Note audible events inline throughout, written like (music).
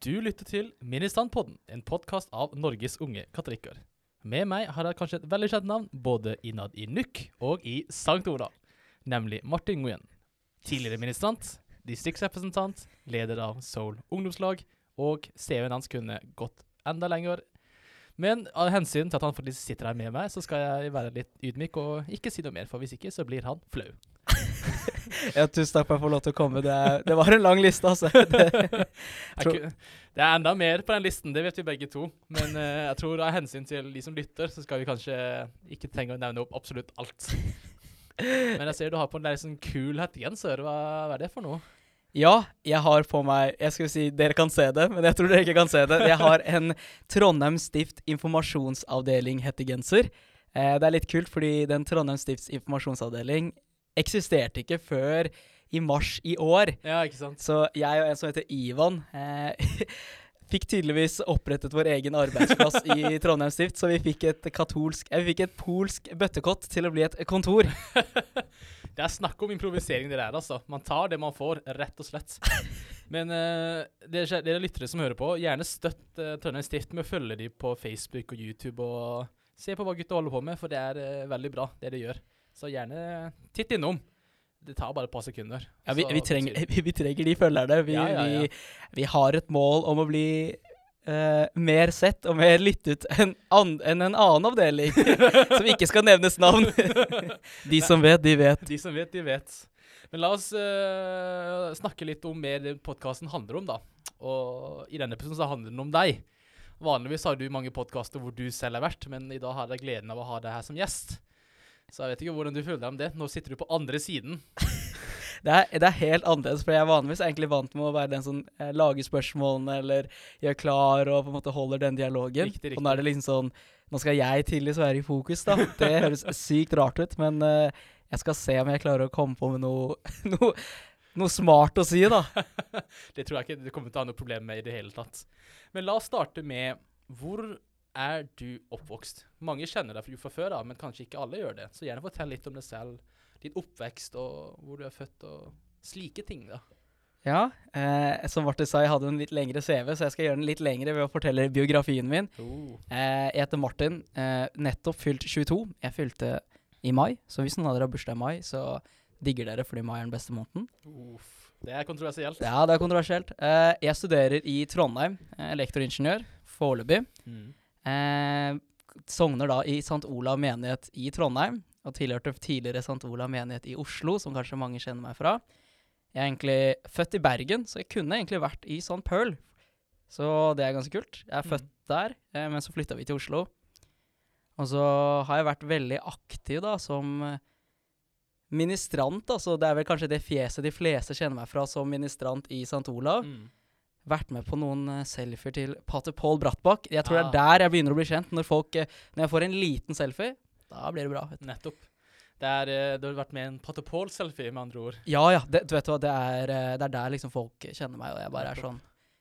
Du lytter til Ministandpodden, en podkast av Norges unge katolikker. Med meg har jeg kanskje et veldig kjent navn både innad i NUK og i Sankt Olav, nemlig Martin Nguyen. Tidligere ministrant, distriktsrepresentant, leder av Soul ungdomslag, og CV-en hans kunne gått enda lenger. Men av hensyn til at han sitter her med meg, så skal jeg være litt ydmyk og ikke si noe mer, for hvis ikke så blir han flau. Ja, tusen takk for at jeg får lov til å komme. Det, er, det var en lang liste, altså. (laughs) Det, Det er enda mer på den listen, det vet vi begge to. Men uh, jeg tror av hensyn til de som lytter, så skal vi kanskje ikke trenge å nevne opp absolutt alt. Men jeg ser du har på en litt sånn kul hettegenser. Hva, hva er det for noe? ja, jeg har på meg Jeg skulle si dere kan se det, men jeg tror dere ikke kan se det. Jeg har en Trondheim Stift informasjonsavdeling-hettegenser. Eh, det er litt kult, fordi den Trondheim Stifts informasjonsavdeling eksisterte ikke før i mars i år. Ja, ikke sant? Så jeg og en som heter Ivan eh, (laughs) fikk tydeligvis opprettet vår egen arbeidsplass i (laughs) Trondheim Stift, så vi fikk et katolsk eh, Vi fikk et polsk bøttekott til å bli et kontor. (laughs) Det er snakk om improvisering, det der, altså. Man tar det man får, rett og slett. Men eh, dere, dere lyttere som hører på, gjerne støtt eh, Trondheim Stift med å følge dem på Facebook og YouTube, og se på hva gutta holder på med, for det er eh, veldig bra, det de gjør. Så gjerne titt innom. Det tar bare et par sekunder. Ja, vi, vi, trenger, (laughs) vi, trenger de følgerne. Vi, Ja, ja. Vi, vi har et mål om å bli uh, mer sett og mer lyttet enn an, enn en annen avdeling, (laughs) som ikke skal nevnes navn. (laughs) de som vet, de vet. De som vet, de vet. Men la oss uh, snakke litt om mer det podkasten handler om, da. Og i denne episoden så handler den om deg. Vanligvis har du mange podkaster hvor du selv har vært, men i dag har jeg gleden av å ha deg her som gjest. Så jeg vet ikke hvordan du føler deg om det. Nå sitter du på andre siden. (laughs) Det er, det er helt annerledes, for jeg er vanligvis egentlig vant med å være den som eh, lager spørsmålene eller gjør klar og på en måte holder den dialogen. Riktig, riktig. Og nå er det liksom sånn Nå skal jeg tidligst være i fokus, da. Det (laughs) høres sykt rart ut, men eh, jeg skal se om jeg klarer å komme på med noe, (laughs) noe, noe smart å si, da. Det tror jeg ikke du kommer til å ha noe problem med i det hele tatt. Men la oss starte med hvor er du oppvokst? Mange kjenner deg fra før da, men kanskje ikke alle gjør det. Så gjerne fortell litt om deg selv, din oppvekst og hvor du er født og slike ting, da. Ja, eh, som Martin sa, jeg hadde en litt lengre CV, så jeg skal gjøre den litt lengre ved å fortelle biografien min. Eh, jeg heter Martin, eh, nettopp fylt 22. Jeg fylte i mai, så hvis noen av dere har bursdag i mai, så digger dere fordi mai er den beste måneden. Uff, det er kontroversielt. Ja, det er kontroversielt. Eh, jeg studerer i Trondheim, eh, elektroingeniør, foreløpig. Mm. Eh, sogner da i St. Olav menighet i Trondheim, og tilhørte tidligere St. Olav menighet i Oslo, som kanskje mange kjenner meg fra. Jeg er egentlig født i Bergen, så jeg kunne egentlig vært i St. Pearl. Så det er ganske kult. Jeg er Mm. født der, eh, men så flytta vi til Oslo. Og så har jeg vært veldig aktiv da, som eh, ministrant. Altså, det er vel kanskje det fjeset de fleste kjenner meg fra som ministrant i St. Olav Mm. Vært med på noen uh, selfier til pater Paul Brattbakk. Jeg tror ja. det er der jeg begynner å bli kjent. Når, folk, eh, når jeg får en liten selfie, da blir det bra. Nettopp. Det er, eh, du har vært med i en Pater Paul-selfie, med andre ord. Ja ja, det, du vet hva, det er, eh, det er der liksom folk kjenner meg, og jeg bare er sånn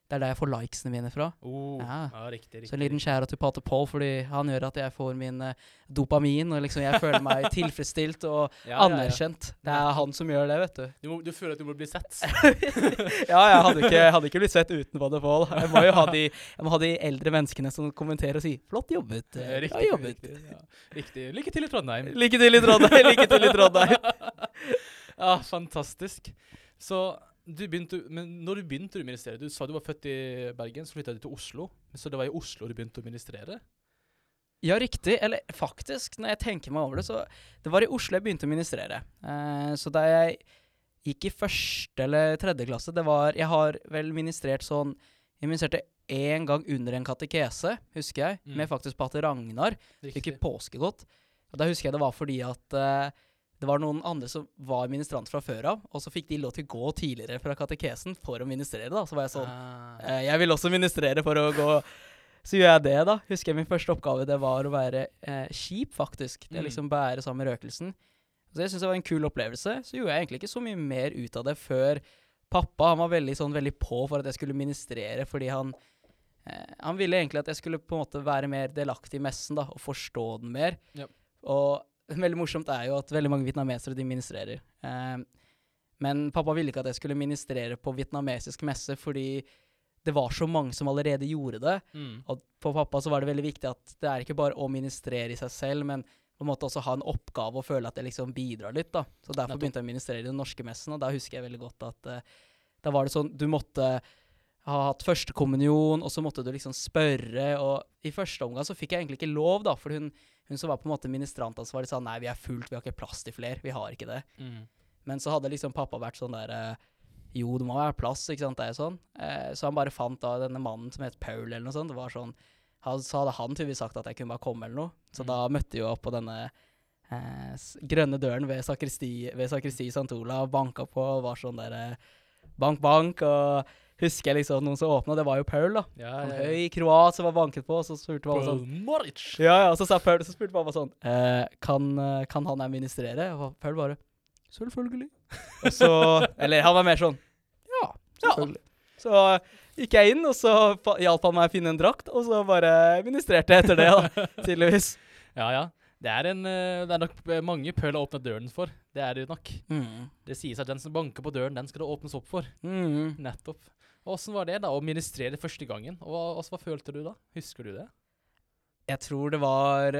Det er der jeg får likesene mine fra. Oh, ja. Ja. riktig, riktig. Så en liten skjæra til pater Paul, fordi han gjør at jeg får min eh, dopamin, og liksom jeg føler meg (laughs) tilfredsstilt og Ja, ja, ja. anerkjent. Det er han som gjør det, vet du. Du, må, du føler at du må bli sett. (laughs) ja, jeg hadde ikke, hadde ikke blitt sett uten pater Paul. Jeg må jo ha de, ha de eldre menneskene som kommenterer og sier 'flott jobbet'. Eh, Riktig. jobbet. riktig, ja. riktig. Lykke til i Trondheim. Lykke til i Trondheim! Lykke til i Trondheim! (laughs) ja, fantastisk. Så du begynte, men når du begynte å ministrere Du sa du var født i Bergen, så flytta du til Oslo. Så det var i Oslo du begynte å ministrere? Ja, riktig. Eller faktisk, når jeg tenker meg over det, så Det var i Oslo jeg begynte å ministrere. Eh, så da jeg gikk i første eller tredje klasse Det var Jeg har vel ministrert sånn Jeg ministrerte én gang under en katekese, husker jeg, Mm. med faktisk pater Ragnar. Riktig. Fikk påskegodt. Og da husker jeg det var fordi at eh, det var noen andre som var ministrant fra før av, og så fikk de lov til å gå tidligere fra katekesen for å ministrere, da. Så var jeg sånn Ah, Eh, jeg vil også ministrere for å gå Så gjør jeg det, da. Husker jeg min første oppgave det var å være eh, skip, faktisk. Det Mm. liksom bære sammen med røkelsen. Så jeg syns det var en kul opplevelse. Så gjorde jeg egentlig ikke så mye mer ut av det før pappa han var veldig, sånn, veldig på for at jeg skulle ministrere, fordi han eh, Han ville egentlig at jeg skulle på en måte være mer delaktig i messen da, og forstå den mer. Yep. Og (laughs) veldig morsomt er jo at veldig mange vietnamesere de ministrerer. Eh, men pappa ville ikke at jeg skulle ministrere på vietnamesisk messe, fordi det var så mange som allerede gjorde det. Mm. Og for pappa så var det veldig viktig at det er ikke bare å ministrere i seg selv, men på en måte også ha en oppgave og føle at det liksom bidrar litt. da. Så Derfor begynte jeg å ministrere i den norske messen, og da husker jeg veldig godt at eh, da var det sånn Du måtte ha hatt førstekommunion, og så måtte du liksom spørre, og i første omgang så fikk jeg egentlig ikke lov, da, for hun, hun som var på en måte ministrantansvarlig, sa nei, vi er fullt, vi har ikke plass til flere, vi har ikke det. Mm. Men så hadde liksom pappa vært sånn der eh, Jo, det må være plass, ikke sant. Det er sånn. Eh, så han bare fant da denne mannen som het Paul, eller noe sånt. Det var sånn han, Så hadde han tydeligvis sagt at jeg kunne bare komme, eller noe. Så Mm. da møtte vi opp på denne eh, grønne døren ved sakristi, ved sakristi St. Olav, banka på og var sånn der eh, Bank, bank. Og husker jeg liksom noen som åpna, det var jo Paul, da. Ja, ja, ja. høy kroat som var banket på, og så spurte man sånn Moritz. ja, ja, så sa Paul, så spurte pappa sånn eh, kan, eh, kan han administrere? Og Paul bare Selvfølgelig. (laughs) Og så Eller han var mer sånn Ja, selvfølgelig. Så eh, gikk jeg inn, og så hjalp han meg å finne en drakt, og så bare administrerte jeg etter det, da. (laughs) Tydeligvis. Ja, ja. Det er, en, eh, det er nok mange Paul har åpnet døren for. Det er det nok. Mm. Det sies at den som banker på døren, den skal det åpnes opp for. Mm. Nettopp. Åssen var det da, å ministrere første gangen? Og hva, også, hva følte du da? Husker du det? Jeg tror det var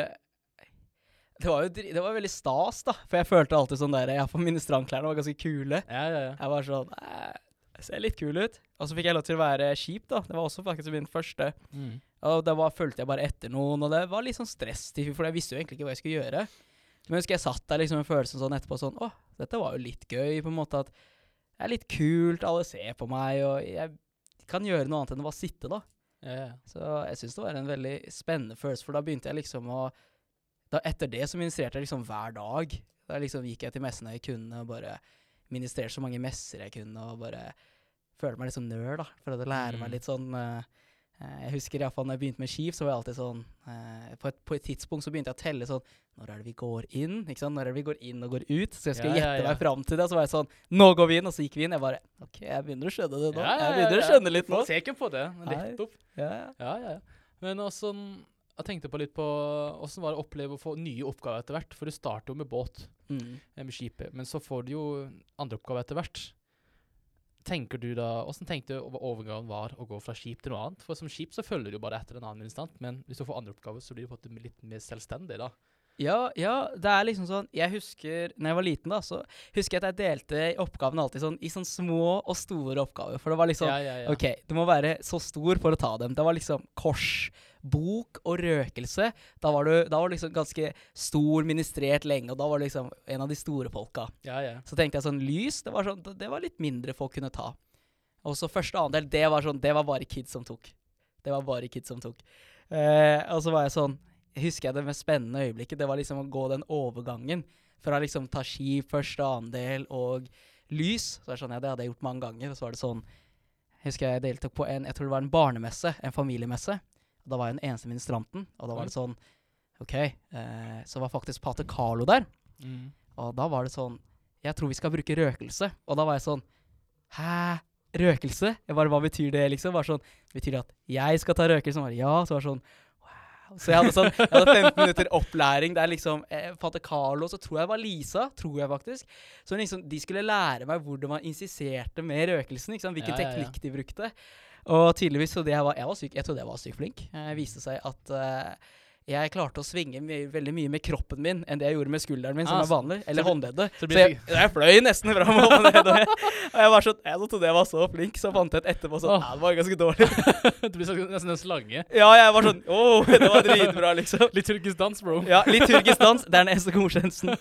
Det var jo det var veldig stas, da. For jeg følte alltid sånn der Ja, for ministrantklærne var ganske kule. Ja, ja, ja. Jeg var sånn Jeg ser litt kul ut. Og så fikk jeg lov til å være kjip, da. Det var også faktisk min første. Mm. Og da var, fulgte jeg bare etter noen, og det var litt sånn stress, for jeg visste jo egentlig ikke hva jeg skulle gjøre. Men jeg husker jeg satt der liksom med følelsen sånn etterpå sånn Å, dette var jo litt gøy, på en måte. At det er litt kult, alle ser på meg, og jeg kan gjøre noe annet enn å bare sitte, da. Ja. Så jeg syns det var en veldig spennende følelse, for da begynte jeg liksom å da Etter det så ministrerte jeg liksom hver dag. Da liksom gikk jeg til messene jeg kunne, og bare ministrerte så mange messer jeg kunne, og bare følte meg litt som nerd, da. for å lære Mm. meg litt sånn eh, Jeg husker iallfall når jeg begynte med skiv, så var jeg alltid sånn eh, på, et, på et tidspunkt så begynte jeg å telle sånn Når er det vi går inn? Ikke sant? Når er det vi går inn og går ut? Så jeg skulle Ja, gjette ja. meg fram til det, så var jeg sånn Nå går vi inn! Og så gikk vi inn. Jeg bare OK, jeg begynner å skjønne det nå. jeg begynner å skjønne litt nå. Få ikke på det. Nettopp. Ja, ja. Ja, ja, ja. Men også, Jeg tenkte på litt på åssen var det å oppleve å få nye oppgaver etter hvert? For du starter jo med båt, Mm. eh, med skipet, men så får du jo andre oppgaver etter hvert. Tenker du da, Hvordan tenkte du over- overgangen var å gå fra skip til noe annet? For som skip så følger du bare etter en annen instant, men hvis du får andre oppgaver, så blir du på en måte litt mer selvstendig, da. Ja, ja, det er liksom sånn Jeg husker når jeg var liten, da, så husker jeg at jeg delte oppgavene alltid sånn i sånn små og store oppgaver. For det var liksom ja, ja, ja. OK, du må være så stor for å ta dem. Det var liksom kors, bok og røkelse. Da var du da var liksom ganske stor, ministrert lenge, og da var du liksom en av de store folka. ja, ja. Så tenkte jeg sånn lys, det var, sånn, det var litt mindre folk kunne ta. Og så første andel, det var sånn, det var bare kids som tok. Det var bare kids som tok. Eh, og så var jeg sånn, husker jeg det mest spennende øyeblikket, det var liksom å gå den overgangen fra liksom ta ski, første andel og lys. Så jeg det sånn, ja, det hadde jeg gjort mange ganger. Og så var det sånn, jeg husker jeg deltok på en, jeg tror det var en barnemesse, en familiemesse. Og da var jeg den eneste ministranten, og da var det sånn, ok, eh, så var faktisk Pater Carlo der. Mm. Og da var det sånn Jeg tror vi skal bruke røkelse. Og da var jeg sånn Hæ? Røkelse? Jeg bare, Hva betyr det, liksom? Bare sånn, Betyr det at jeg skal ta røkelse? Ja. Så var det sånn. Så jeg hadde sånn Jeg hadde 15 minutter opplæring der liksom eh, Fatte Carlo, så tror jeg var Lisa, tror jeg faktisk. Så liksom, de skulle lære meg hvordan man insiserte med røkelsen. Liksom. Hvilken Ja, ja, ja. teknikk de brukte. Og tydeligvis så det jeg var, jeg var syk, jeg trodde jeg var sykt flink. Det viste seg at eh, jeg klarte å svinge my veldig mye med kroppen min enn det jeg gjorde med skulderen min, som Ah, er vanlig. Eller det- håndleddet. så Så, jeg, jeg fløy nesten fram og ned. (laughs) Og jeg, var sånn, jeg trodde jeg var så flink, så fant jeg ut etterpå sånn oh. Det var ganske dårlig. (laughs) det blir nesten en slange. Ja, jeg var sånn Å, det var dritbra, liksom. Litt turkisk dans, bro. Ja, liturgisk dans. Det er den eneste godkjennelsen.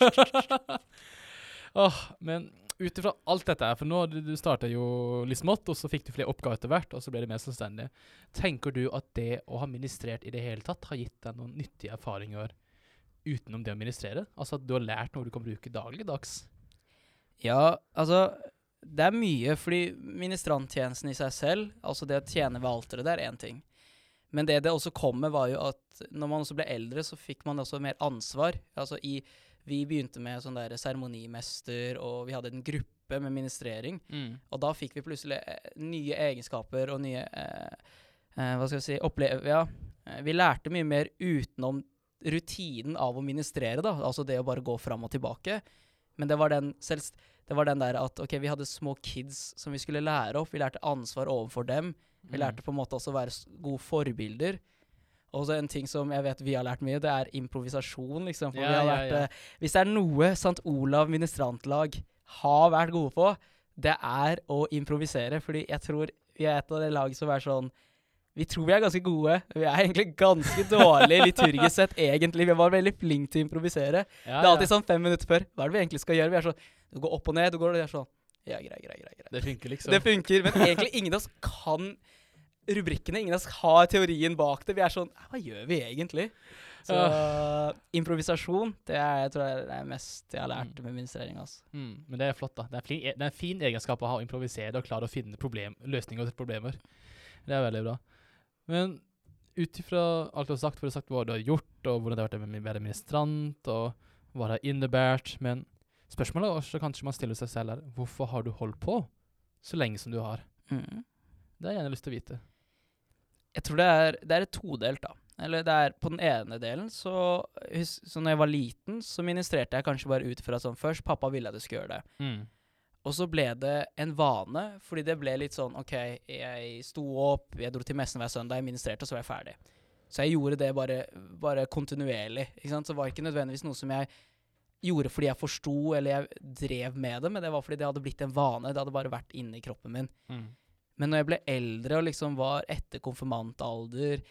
(laughs) Åh, men ut ifra alt dette her, for nå du, du starta jo litt smått, og så fikk du flere oppgaver etter hvert, og så ble det mer selvstendig. Tenker du at det å ha ministrert i det hele tatt har gitt deg noen nyttige erfaringer utenom det å ministrere? Altså at du har lært noe du kan bruke dagligdags? Ja, altså Det er mye, fordi ministranttjenesten i seg selv, altså det å tjene ved alteret, det er én ting. Men det det også kom med, var jo at når man også ble eldre, så fikk man også mer ansvar. Altså i Vi begynte med sånn der seremonimester, og vi hadde en gruppe med ministrering. Og da fikk vi plutselig eh, nye egenskaper og nye eh, eh, Hva skal jeg si opplev... Ja. eh, Vi lærte mye mer utenom rutinen av å ministrere, da. Altså det å bare gå fram og tilbake. Men det var den selvst... Det var den der at ok, vi hadde små kids som vi skulle lære opp. Vi lærte ansvar overfor dem. Vi Mm. lærte på en måte også å være gode forbilder. Og så en ting som jeg vet vi har lært mye, det er improvisasjon, liksom. Ja, har ja, vært, ja. eh, hvis det er noe St. Olav ministrantlag har vært gode på, det er å improvisere. Fordi jeg tror vi er et av de lagene som er sånn Vi tror vi er ganske gode. Vi er egentlig ganske dårlige liturgisk sett, egentlig. Vi var veldig flinke til å improvisere. Det er alltid sånn fem minutter før. Hva er det vi egentlig skal gjøre? Vi er sånn Du går opp og ned, du går og er sånn Ja, grei, grei, grei. grei. Det funker liksom. Det funker, men egentlig ingen av oss kan rubrikkene. Ingen av oss har teorien bak det. Vi er sånn Hva gjør vi egentlig? Så improvisasjon, det er jeg tror jeg er det mest jeg har lært med ministrering. Altså. Mm, men det er flott, da. Det er, fin, det er en fin egenskap å ha å improvisere og klare å finne problem, løsninger til problemer. Det er veldig bra. Men ut ifra alt du har sagt, for du har sagt hva du har gjort, og hvordan det har vært med å være ministrant, og hva det har innebært Men spørsmålet er også kanskje man stiller seg selv er hvorfor har du holdt på så lenge som du har? Mm. Det har jeg gjerne lyst til å vite. Jeg tror det er, det er et todelt, da. Eller det er på den ene delen, så, så når jeg var liten, så ministrerte jeg kanskje bare ut fra sånn først Pappa ville at jeg skulle gjøre det. Mm. Og så ble det en vane, fordi det ble litt sånn OK, jeg sto opp, jeg dro til messen hver søndag, jeg ministrerte, og så var jeg ferdig. Så jeg gjorde det bare, bare kontinuerlig. ikke sant? Så det var ikke nødvendigvis noe som jeg gjorde fordi jeg forsto eller jeg drev med det, men det var fordi det hadde blitt en vane. Det hadde bare vært inni kroppen min. Mm. Men når jeg ble eldre og liksom var etter konfirmantalder,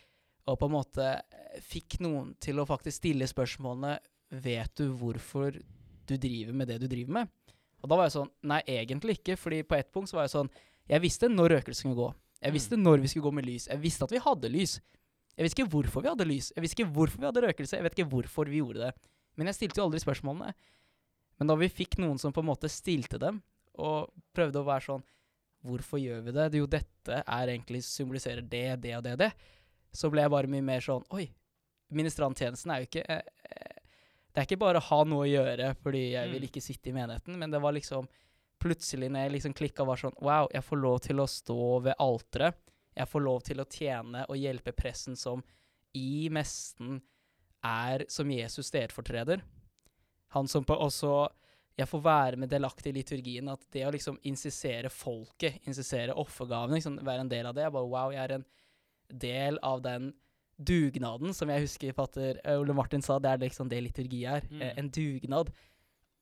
og på en måte eh, fikk noen til å faktisk stille spørsmålene Vet du hvorfor du driver med det du driver med? Og da var jeg sånn Nei, egentlig ikke. Fordi på et punkt så var jeg sånn Jeg visste når røkelsen skulle gå. Jeg visste når vi skulle gå med lys. Jeg visste at vi hadde lys. Jeg visste ikke hvorfor vi hadde lys. Jeg visste ikke hvorfor vi hadde røkelse. Jeg vet ikke hvorfor vi gjorde det. Men jeg stilte jo aldri spørsmålene. Men da vi fikk noen som på en måte stilte dem, og prøvde å være sånn Hvorfor gjør vi det? Jo, dette er egentlig symboliserer det, det og det og det. Så ble jeg bare mye mer sånn Oi, ministranttjenesten er jo ikke eh, eh, Det er ikke bare å ha noe å gjøre fordi jeg vil Mm. ikke sitte i menigheten, men det var liksom Plutselig når jeg liksom klikka, var sånn Wow, jeg får lov til å stå ved alteret. Jeg får lov til å tjene og hjelpe pressen som i messen er som Jesus stedfortreder. Han som på også Jeg får være med delaktig i liturgien. At det å liksom insisere folket, insisere offergavene, liksom være en del av det Jeg bare wow, jeg er en del av den dugnaden som jeg husker fatter Ole Martin sa, det er liksom det liturgi er. Mm. eh, En dugnad.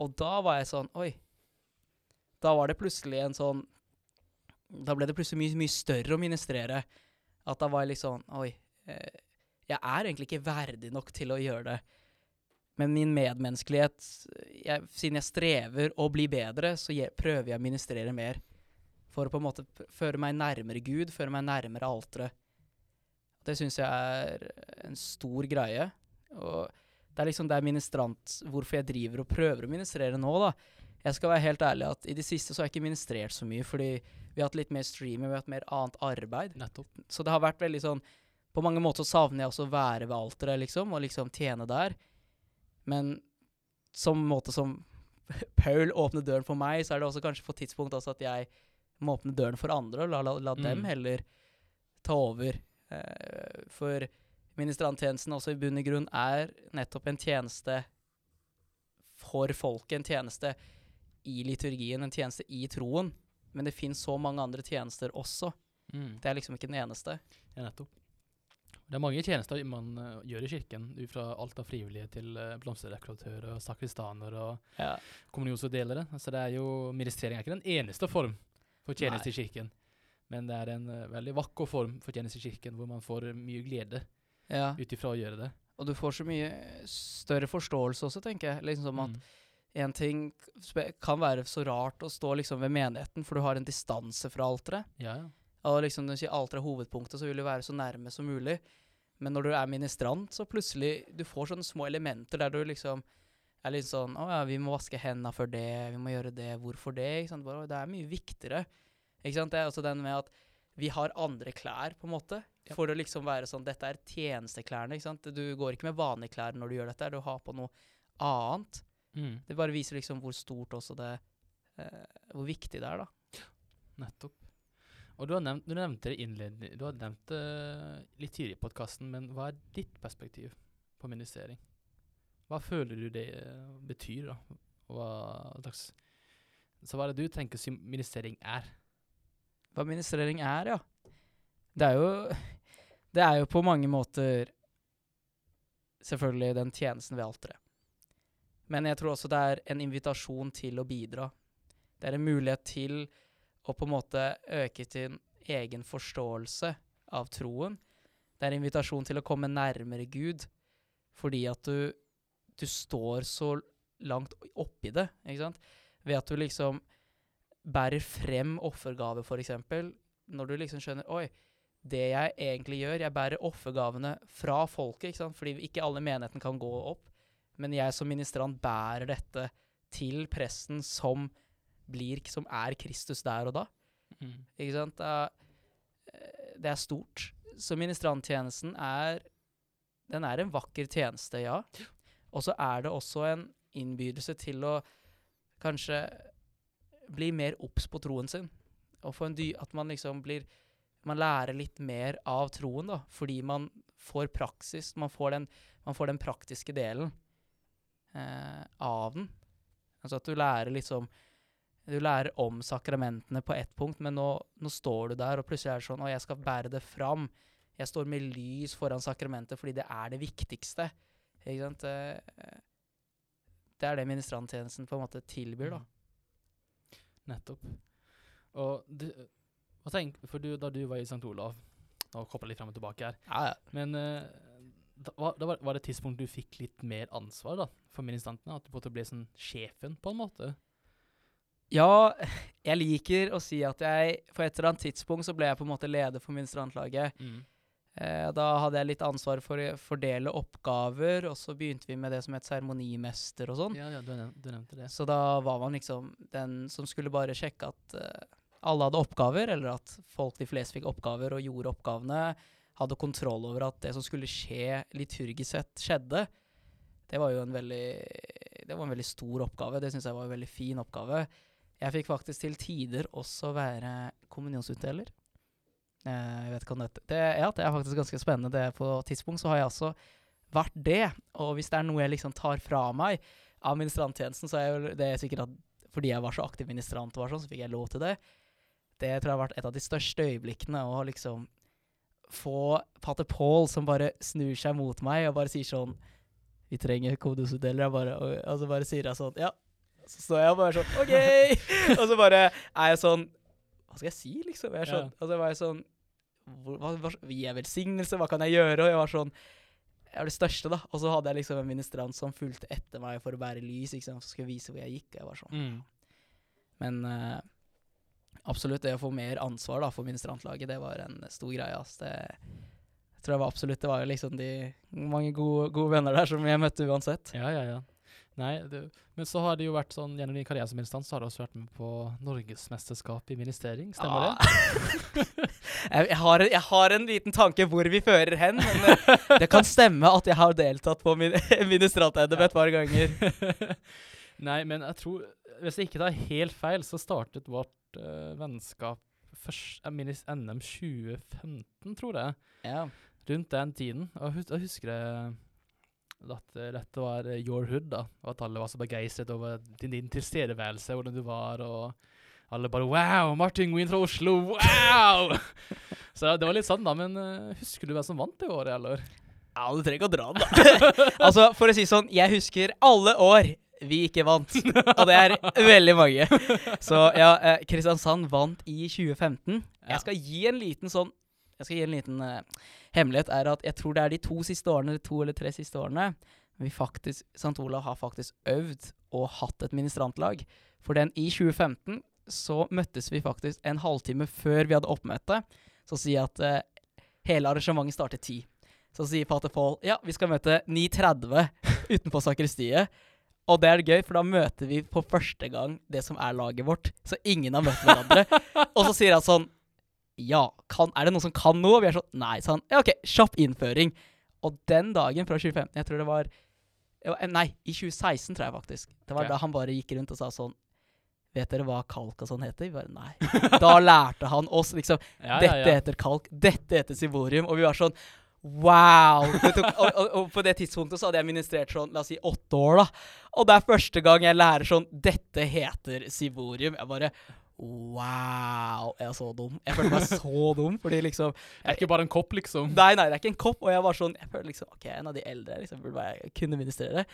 Og da var jeg sånn Oi. Da var det plutselig en sånn Da ble det plutselig mye, mye større å ministrere. At da var jeg sånn Oi. Eh, jeg er egentlig ikke verdig nok til å gjøre det. Men min medmenneskelighet jeg, Siden jeg strever å bli bedre, så jeg, prøver jeg å ministrere mer. For å på en måte føre meg nærmere Gud, føre meg nærmere alteret. Det syns jeg er en stor greie. Og det er liksom det er ministrant Hvorfor jeg driver og prøver å ministrere nå, da. Jeg skal være helt ærlig at i det siste så har jeg ikke ministrert så mye, fordi vi har hatt litt mer streaming, vi har hatt mer annet arbeid. Nettopp. Så det har vært veldig sånn På mange måter så savner jeg også å være ved alteret, liksom, og liksom tjene der. Men som måte som (laughs) Paul åpner døren for meg, så er det også kanskje på tidspunkt også at jeg må åpne døren for andre, og la, la, la dem Mm. heller ta over. Eh, for ministranttjenesten også i bunn og grunn er nettopp en tjeneste for folket, en tjeneste i liturgien, en tjeneste i troen. Men det finnes så mange andre tjenester også. Mm. Det er liksom ikke den eneste. Ja, nettopp. Det er mange tjenester man uh, gjør i kirken, ut fra alt av frivillige til uh, blomsterdekoratører og sakristaner og Ja. kommunionsutdelere. Så det er jo, ministrering er ikke den eneste form for tjeneste i kirken, men det er en uh, veldig vakker form for tjeneste i kirken, hvor man får mye glede ja. ut ifra å gjøre det. Og du får så mye større forståelse også, tenker jeg. Liksom som at Mm. en ting kan være så rart å stå liksom ved menigheten, for du har en distanse fra alteret. Ja, ja. Og liksom når du sier alt er hovedpunktet, så vil du være så nærme som mulig. Men når du er ministrant, så plutselig Du får sånne små elementer der du liksom er litt sånn Å ja, vi må vaske hendene for det, vi må gjøre det, hvorfor det? Ikke sant? Bare, det er mye viktigere. Ikke sant? Det er også den med at vi har andre klær, på en måte. Ja. For å liksom være sånn Dette er tjenesteklærne, ikke sant. Du går ikke med vanlige klær når du gjør dette, du har på noe annet. Mm. Det bare viser liksom hvor stort også det eh, Hvor viktig det er, da. Nettopp. Og du, har nevnt, du nevnte det innledning, du har nevnt det litt tidligere i podkasten, men hva er ditt perspektiv på ministrering? Hva føler du det eh, betyr, da? Hva slags Så hva er det du tenker ministering er? Hva ministrering er, ja. Det er jo Det er jo på mange måter selvfølgelig den tjenesten ved alteret. Men jeg tror også det er en invitasjon til å bidra. Det er en mulighet til å på en måte øke sin egen forståelse av troen. Det er en invitasjon til å komme nærmere Gud, fordi at du, du står så langt oppi det, ikke sant? Ved at du liksom bærer frem offergave, f.eks. Når du liksom skjønner Oi, det jeg egentlig gjør Jeg bærer offergavene fra folket, ikke sant? fordi ikke alle menigheten kan gå opp. Men jeg som ministrant bærer dette til presten som blir Som er Kristus der og da. Mm. Ikke sant? Det er, eh, det er stort. Så ministranttjenesten er Den er en vakker tjeneste, ja. Og så er det også en innbydelse til å kanskje bli mer obs på troen sin. Og få en dy at man liksom blir Man lærer litt mer av troen, da. Fordi man får praksis. Man får den, man får den praktiske delen eh, av den. Altså at du lærer liksom Du lærer om sakramentene på ett punkt, men nå, nå står du der, og plutselig er det sånn Å, jeg skal bære det fram. Jeg står med lys foran sakramentet fordi det er det viktigste. Ikke sant? Eh, Det er det ministranttjenesten på en måte tilbyr, da. Nettopp. Og du, hva tenk, for du, da du var i St. Olav Nå kobler jeg litt fram og tilbake her. Ja, ja. Men eh, da, var, da var, det et tidspunkt du fikk litt mer ansvar da, for ministrantene? At du ble sånn sjefen, på en måte? Ja, jeg liker å si at jeg På et eller annet tidspunkt så ble jeg på en måte leder for ministrantlaget. Eh, da hadde jeg litt ansvar for å fordele oppgaver, og så begynte vi med det som het seremonimester og sånn. Ja, ja du, du nevnte det. Så da var man liksom den som skulle bare sjekke at eh, alle hadde oppgaver, eller at folk de fleste fikk oppgaver og gjorde oppgavene. Hadde kontroll over at det som skulle skje liturgisk sett, skjedde. Det var jo en veldig Det var en veldig stor oppgave. Det syns jeg var en veldig fin oppgave. Jeg fikk faktisk til tider også være kommunionsutdeler. Eh, Jeg vet ikke om dette det, Ja, det er faktisk ganske spennende. Det På tidspunkt så har jeg også vært det. Og hvis det er noe jeg liksom tar fra meg av ministranttjenesten, så er det sikkert at fordi jeg var så aktiv ministrant, og var sånn, så fikk jeg lov til det. Det tror jeg har vært et av de største øyeblikkene. Å liksom få pater Paul som bare snur seg mot meg og bare sier sånn Vi trenger kodosutdeler. Og, og, og så bare sier jeg sånn Ja. Så står jeg og bare sånn OK! (laughs) og så bare er jeg sånn Hva skal jeg si, liksom? Jeg sånn, Ja. Og så var jeg sånn hva, hva, Gi jeg velsignelse? Hva kan jeg gjøre? Og jeg var sånn Jeg var det største, da. Og så hadde jeg liksom en ministrant som fulgte etter meg for å bære lys, ikke sant, som skulle vise hvor jeg gikk. Og jeg var sånn Mm. men uh, absolutt, det å få mer ansvar da, for ministrantlaget, det var en stor greie. ass. Det jeg tror jeg var absolutt Det var jo liksom de mange gode, gode venner der som jeg møtte uansett. Ja, ja, ja. Nei, det, men så har det jo vært sånn gjennom din karriere som instans så har du også vært med på Norgesmesterskap i ministering, stemmer det? (laughs) det? jeg, har, jeg har en liten tanke hvor vi fører hen, men eh, det kan stemme at jeg har deltatt på min, (laughs) ministrant-NM et par ganger. (laughs) Nei, men jeg tror Hvis jeg ikke tar helt feil, så startet vårt uh, vennskap først, uh, minnes NM 2015, tror jeg. Ja. Rundt den tiden. Og jeg husker jeg at eh, dette var eh, your hood, da. Og at alle var så begeistret over din, din tilstedeværelse, hvordan du var, og alle bare Wow! Martin Wien fra Oslo! Wow! (laughs) så det var litt sånn, da. Men uh, husker du hvem som vant det året, eller? Ja, du trenger ikke å dra den, da. (laughs) altså, for å si sånn, jeg husker alle år vi ikke vant. Og det er veldig mange. Så ja, eh, Kristiansand vant i 2015. Ja. Jeg skal gi en liten sånn Jeg skal gi en liten eh, hemmelighet. Er at jeg tror det er de to siste årene, de to eller tre siste årene, vi faktisk St. Olav har faktisk øvd og hatt et ministrantlag. For den i 2015 så møttes vi faktisk en halvtime før vi hadde oppmøte. Så sier jeg at eh, hele arrangementet starter ti. Så sier pater Paul ja, vi skal møte 9.30 utenfor sakristiet. Og det er gøy, for da møter vi på første gang det som er laget vårt. Så ingen har møtt hverandre. (laughs) og så sier han sånn Ja, kan, er det noen som kan noe? Vi er sånn Nei, sa han. Ja, OK, kjapp innføring. Og den dagen fra 2015, jeg tror det var, eh, Nei, i 2016, tror jeg faktisk. Det var okay. da han bare gikk rundt og sa sånn Vet dere hva kalk og sånn heter? Vi bare nei. Da lærte han oss liksom (laughs) Ja, dette heter kalk, dette heter sivorium. Og vi var sånn Wow! (laughs) Tok, og, og, og på det tidspunktet så hadde jeg ministrert sånn, la oss si åtte år, da. Og det er første gang jeg lærer sånn Dette heter sivorium. Jeg bare Wow, jeg er så dum. Jeg følte meg så dum, fordi liksom Det er ikke bare en kopp, liksom. Nei, nei, det er ikke en kopp. Og jeg var sånn Jeg følte liksom OK, en av de eldre liksom burde være, kunne ministrere.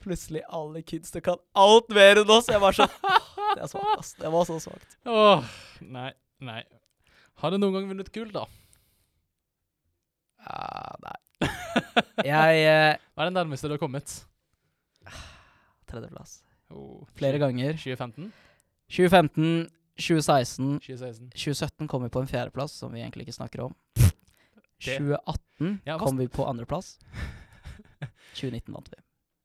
Plutselig alle kidsa kan alt mer enn oss. Jeg var sånn (laughs) Det er svakt, ass. Det var så svakt. Åh, nei, nei. Har du noen gang vunnet gull, da? Ja, nei. (laughs) Jeg uh, Hva er det nærmeste du har kommet? Tredjeplass. Oh, Flere ganger. 2015? 2015, 2016, 2016? 2017 kom vi på en fjerdeplass, som vi egentlig ikke snakker om. (laughs) 2018 Ja, kom vi på andreplass. (laughs) 2019 vant vi.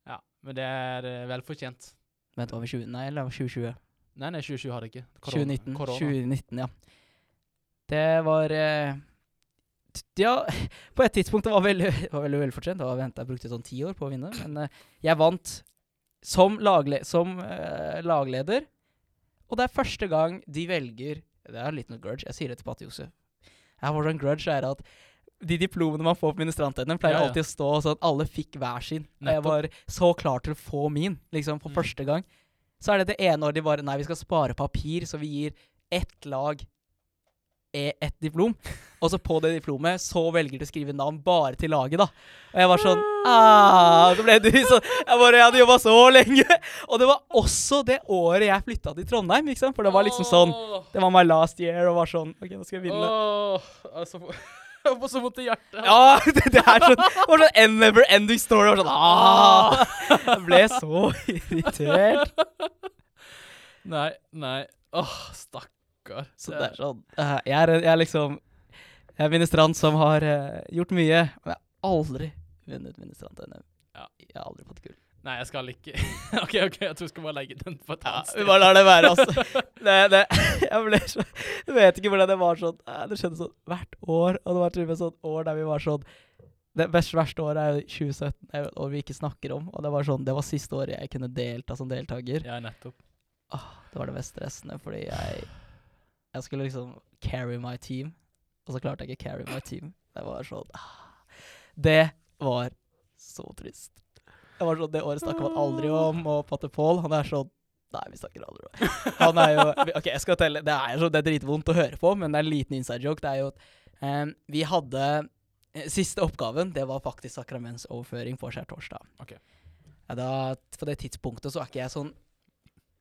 Ja, men det er uh, vel fortjent. Vent, var vi 20? Nei, eller var vi 2020? Nei, nei, 2020 har det ikke. 2019. Korona. 2019, ja. Det var eh, Ja, (laughs) på et tidspunkt det var veldig, var veldig velfortjent. Det var ventet, Jeg brukte sånn ti år på å vinne, men eh, jeg vant som, lagle som eh, lagleder. Og det er første gang de velger Det er en liten grudge. Jeg sier det til Patti Josef. Har en grudge er at de diplomene man får på ministrantene, pleier Ja, ja. alltid å stå sånn at alle fikk hver sin. Og jeg var så klar til å få min, liksom, for Mm. første gang. Så er det det ene året de bare Nei, vi skal spare papir, så vi gir ett lag e- ett diplom. Og så på det diplomet så velger de å skrive navn bare til laget, da. Og jeg var sånn ah, Så ble du sånn Jeg bare Jeg hadde jobba så lenge! Og det var også det året jeg flytta til Trondheim, ikke sant? For det var liksom sånn Det var my last year, og var sånn OK, nå skal jeg vinne. Åh, altså, (laughs) jeg får så vondt i hjertet. Ja, det, det er sånn Det var sånn en never ending story. Jeg, var sånn, ah, jeg ble så irritert. (laughs) Nei, nei. Åh, stakkar. Så det er sånn uh, jeg, er, jeg er liksom Jeg er ministrant som har uh, gjort mye, men jeg har aldri vunnet ministrant-NM. Ja. Jeg har aldri fått gull. Nei, jeg skal ikke (laughs) OK, ok, jeg tror jeg skal bare legge den på et Ja, annet vi sted. bare lar det være, altså. (laughs) Det, det, (laughs) jeg ble så Du vet ikke hvordan det var sånn eh, Det skjedde sånn hvert år, og det var til og med sånn år der vi var sånn Det verste, verste året er jo 2017, Og er et år vi ikke snakker om. Og det var sånn Det var siste året jeg kunne delta som deltaker. Ja, nettopp. Det var det mest stressende, fordi jeg Jeg skulle liksom carry my team, og så klarte jeg ikke carry my team. Det var sånn ah. Det var så trist. Det var sånn, det året snakker man aldri om, og Patte Paul, han er sånn Nei, vi snakker aldri om det. Han er jo OK, jeg skal telle. Det er, så, det er dritvondt å høre på, men det er en liten inside joke. Det er jo at um, vi hadde eh, Siste oppgaven, det var faktisk sakramentsoverføring på skjærtorsdag. Okay. Ja, da, på det tidspunktet så er ikke jeg sånn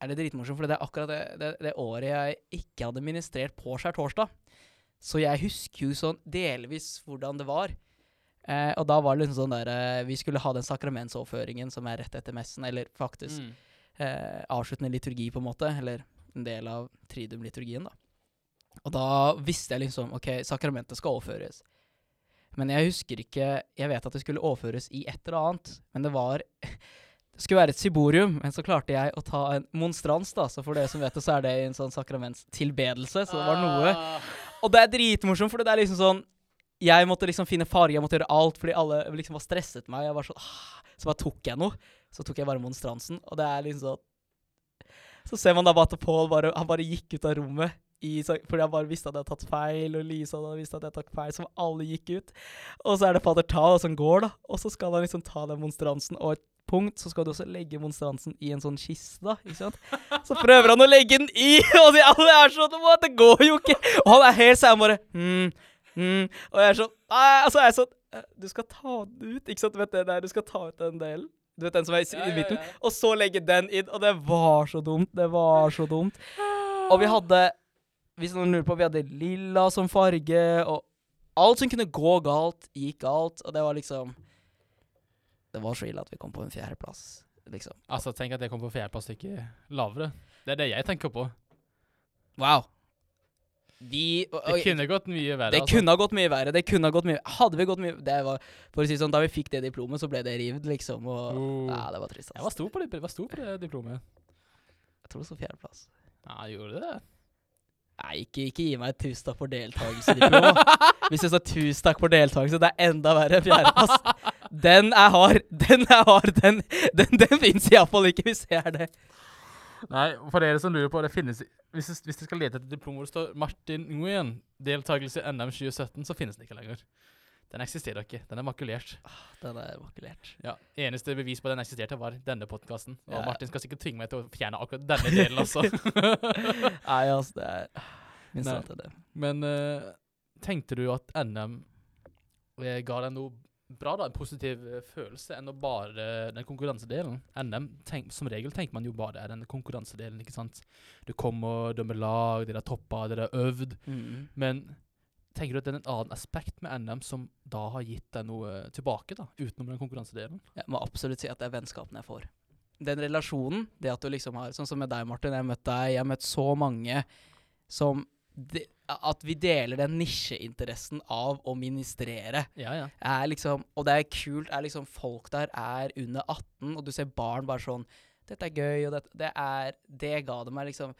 er det dritmorsomt, for det er akkurat det, det, det året jeg ikke hadde ministrert på skjærtorsdag. Så jeg husker jo sånn delvis hvordan det var. Eh, og da var det liksom sånn der eh, Vi skulle ha den sakramentsoverføringen som er rett etter messen, eller faktisk Mm. eh, avsluttende liturgi, på en måte. Eller en del av triduum-liturgien, da. Og da visste jeg liksom OK, sakramentet skal overføres. Men jeg husker ikke Jeg vet at det skulle overføres i et eller annet, men det var Det skulle være et siborium, men så klarte jeg å ta en monstrans, da. Så for dere som vet det, så er det en sånn sakramentstilbedelse, så det var noe. Ah. Og det er dritmorsomt, for det er liksom sånn Jeg måtte liksom finne farge, jeg måtte gjøre alt, fordi alle liksom var stresset meg. Jeg var sånn ah. Så bare tok jeg noe. Så tok jeg bare monstransen, og det er liksom sånn Så ser man da bare at Paul bare, han bare gikk ut av rommet. I, fordi han bare visste at jeg hadde tatt feil, og Lisa hadde visst at jeg hadde tatt feil, så alle gikk ut. Og så er det fader Tal som går, da. Og så skal han liksom ta den monstransen, og punkt så skal du også legge monstransen i en sånn kiste, da. Ikke sant? Så prøver han å legge den i, (laughs) og de alle er sånn at det går jo ikke! Og han er helt sånn bare mm, mm. Og jeg er sånn Nei, altså er jeg sånn «Eh, Du skal ta den ut, ikke sant? Du vet det der, du skal ta ut den delen. Du vet den som er i, Ja, i ja, ja. Og så legge den inn. Og det var så dumt. Det var så dumt. Og vi hadde Hvis noen lurer på, vi hadde lilla som farge, og alt som kunne gå galt, gikk galt. Og det var liksom Det var så ille at vi kom på en fjerdeplass, liksom. Altså, tenk at jeg kom på fjerdeplass, ikke lavere. Det er det jeg tenker på. Wow. Vi Det kunne gått mye verre. Det altså. kunne gått mye verre. Det kunne gått mye Hadde vi gått mye Det var For å si sånn, da vi fikk det diplomet, så ble det rivd, liksom. Og Oh. Ja, det var trist. Jeg var Altså. stor på det, var stor på det diplomet. Jeg tror det sto fjerdeplass. Ja, gjorde gjorde det. Nei, ikke, ikke gi meg et tusen takk for deltakelse-diplom. (laughs) Hvis det står tusen takk for deltakelse, det er enda verre enn fjerdeplass. Den er hard. Den er hard. Den, den, den fins iallfall ikke hvis jeg er det. Nei, for dere som lurer på, det finnes Hvis hvis dere skal lete etter diplom hvor det står Martin Nguyen, deltakelse i NM 2017, så finnes det ikke lenger. Den eksisterer ikke. Den er makulert. Den er makulert. Ja, Eneste bevis på at den eksisterte, var denne podkasten. Og Ja. Martin skal sikkert tvinge meg til å fjerne akkurat denne delen også. (laughs) Nei, altså, det er Nei. sant er det. Men uh, tenkte du at NM eh, ga deg noe bra, da? En positiv eh, følelse enn å bare den konkurransedelen? NM, tenk, som regel tenker man jo bare er den konkurransedelen, ikke sant? Du kommer, dømmer lag, dere har toppa, dere har øvd. Mm. Men tenker du at det er en annen aspekt med NM som da har gitt deg noe tilbake, da, utenom den konkurransedelen? Jeg må absolutt si at det er vennskapene jeg får. Den relasjonen, det at du liksom har Sånn som med deg, Martin. Jeg har møtt deg, jeg har møtt så mange som de, At vi deler den nisjeinteressen av å ministrere. Ja, ja. Er liksom, og det er kult. Er liksom Folk der er under 18, og du ser barn bare sånn Dette er gøy, og det, det er Det ga det meg liksom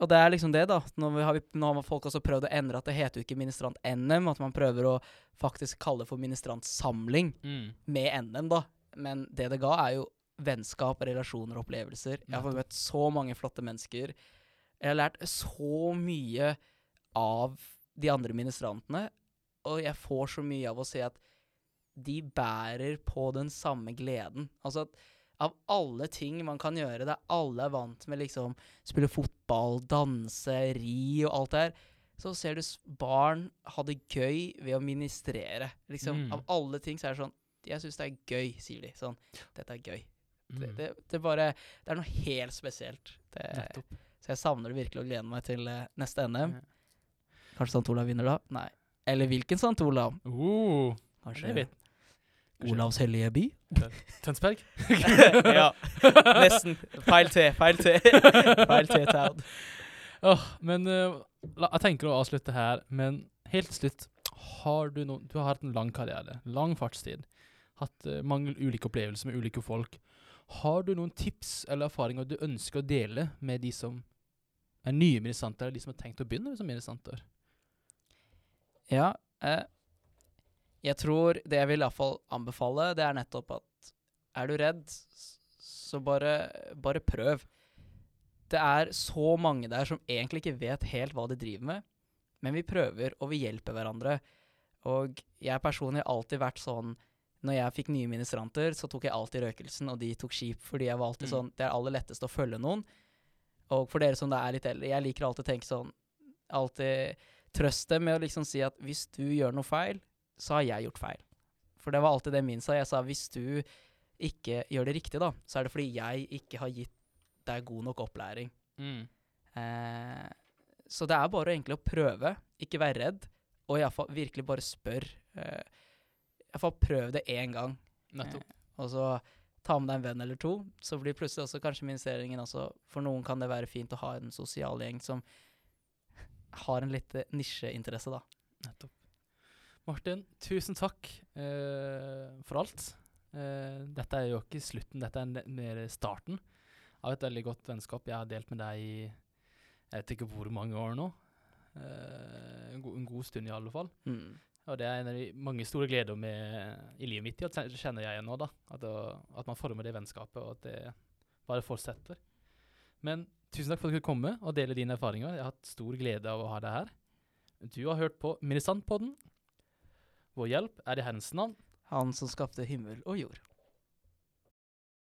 Og det er liksom det, da. Nå har, vi, nå har folk også prøvd å endre at det heter jo ikke Ministrant-NM, at man prøver å faktisk kalle det for Ministrantsamling Mm. med NM, da. Men det det ga, er jo vennskap, relasjoner og opplevelser. Jeg har møtt så mange flotte mennesker. Jeg har lært så mye av de andre ministrantene, og jeg får så mye av å se at de bærer på den samme gleden. Altså at av alle ting man kan gjøre, der alle er vant med liksom spille fotball, danse, ri og alt det her, så ser du barn ha det gøy ved å ministrere. Liksom, Mm. Av alle ting så er det sånn Jeg syns det er gøy, sier de. Sånn. Dette er gøy. Det, Mm. det, det bare Det er noe helt spesielt. Det, Nettopp. Så jeg savner det virkelig og gleder meg til eh, neste NM. Ja. Kanskje St. Olav vinner da? Nei. Eller hvilken St. Olav? Uh, Kanskje det. Olavs hellige by? Tønsberg? (laughs) ja. Nesten. Feil T. Feil T. Feil T-town. Oh, men uh, la, jeg tenker å avslutte her, men helt til slutt har du no, Du har hatt en lang karriere, lang fartstid, hatt uh, mange ulike opplevelser med ulike folk. Har du noen tips eller erfaringer du ønsker å dele med de som er nye ministranter, eller de som har tenkt å begynne som ministranter? Ja. Eh, jeg tror det jeg vil iallfall anbefale, det er nettopp at er du redd, så bare, bare prøv. Det er så mange der som egentlig ikke vet helt hva de driver med, men vi prøver, og vi hjelper hverandre. Og jeg personlig har alltid vært sånn Når jeg fikk nye ministranter, så tok jeg alltid røkelsen, og de tok skip, fordi jeg var alltid Mm. sånn Det er aller lettest å følge noen. Og for dere som da er litt eldre, jeg liker alltid å tenke sånn Alltid trøste med å liksom si at hvis du gjør noe feil, så har jeg gjort feil. For det var alltid det min sa. Jeg sa hvis du ikke gjør det riktig, da, så er det fordi jeg ikke har gitt deg god nok opplæring. Mm. Eh, så det er bare egentlig å prøve, ikke være redd, og iallfall virkelig bare spør. Eh, Iallfall prøv det én gang, Nettopp. og så ta med deg en venn eller to. Så blir plutselig også kanskje ministreringen også For noen kan det være fint å ha en sosial gjeng som har en litt eh, nisjeinteresse, da. Nettopp. Martin, tusen takk eh, for alt. Eh, dette er jo ikke slutten, dette er mer starten av et veldig godt vennskap jeg har delt med deg i jeg vet ikke hvor mange år nå. Eh, en, go en god stund i alle fall. Mm. Og det er en av de mange store gleder med, i livet mitt, at det kjenner jeg nå, da. At, å- at man former det vennskapet, og at det bare fortsetter. Men tusen takk for at du kunne komme og dele dine erfaringer. Jeg har hatt stor glede av å ha deg her. Du har hørt på Ministrantpodden. Vår hjelp er i Herrens navn. Han som skapte himmel og jord.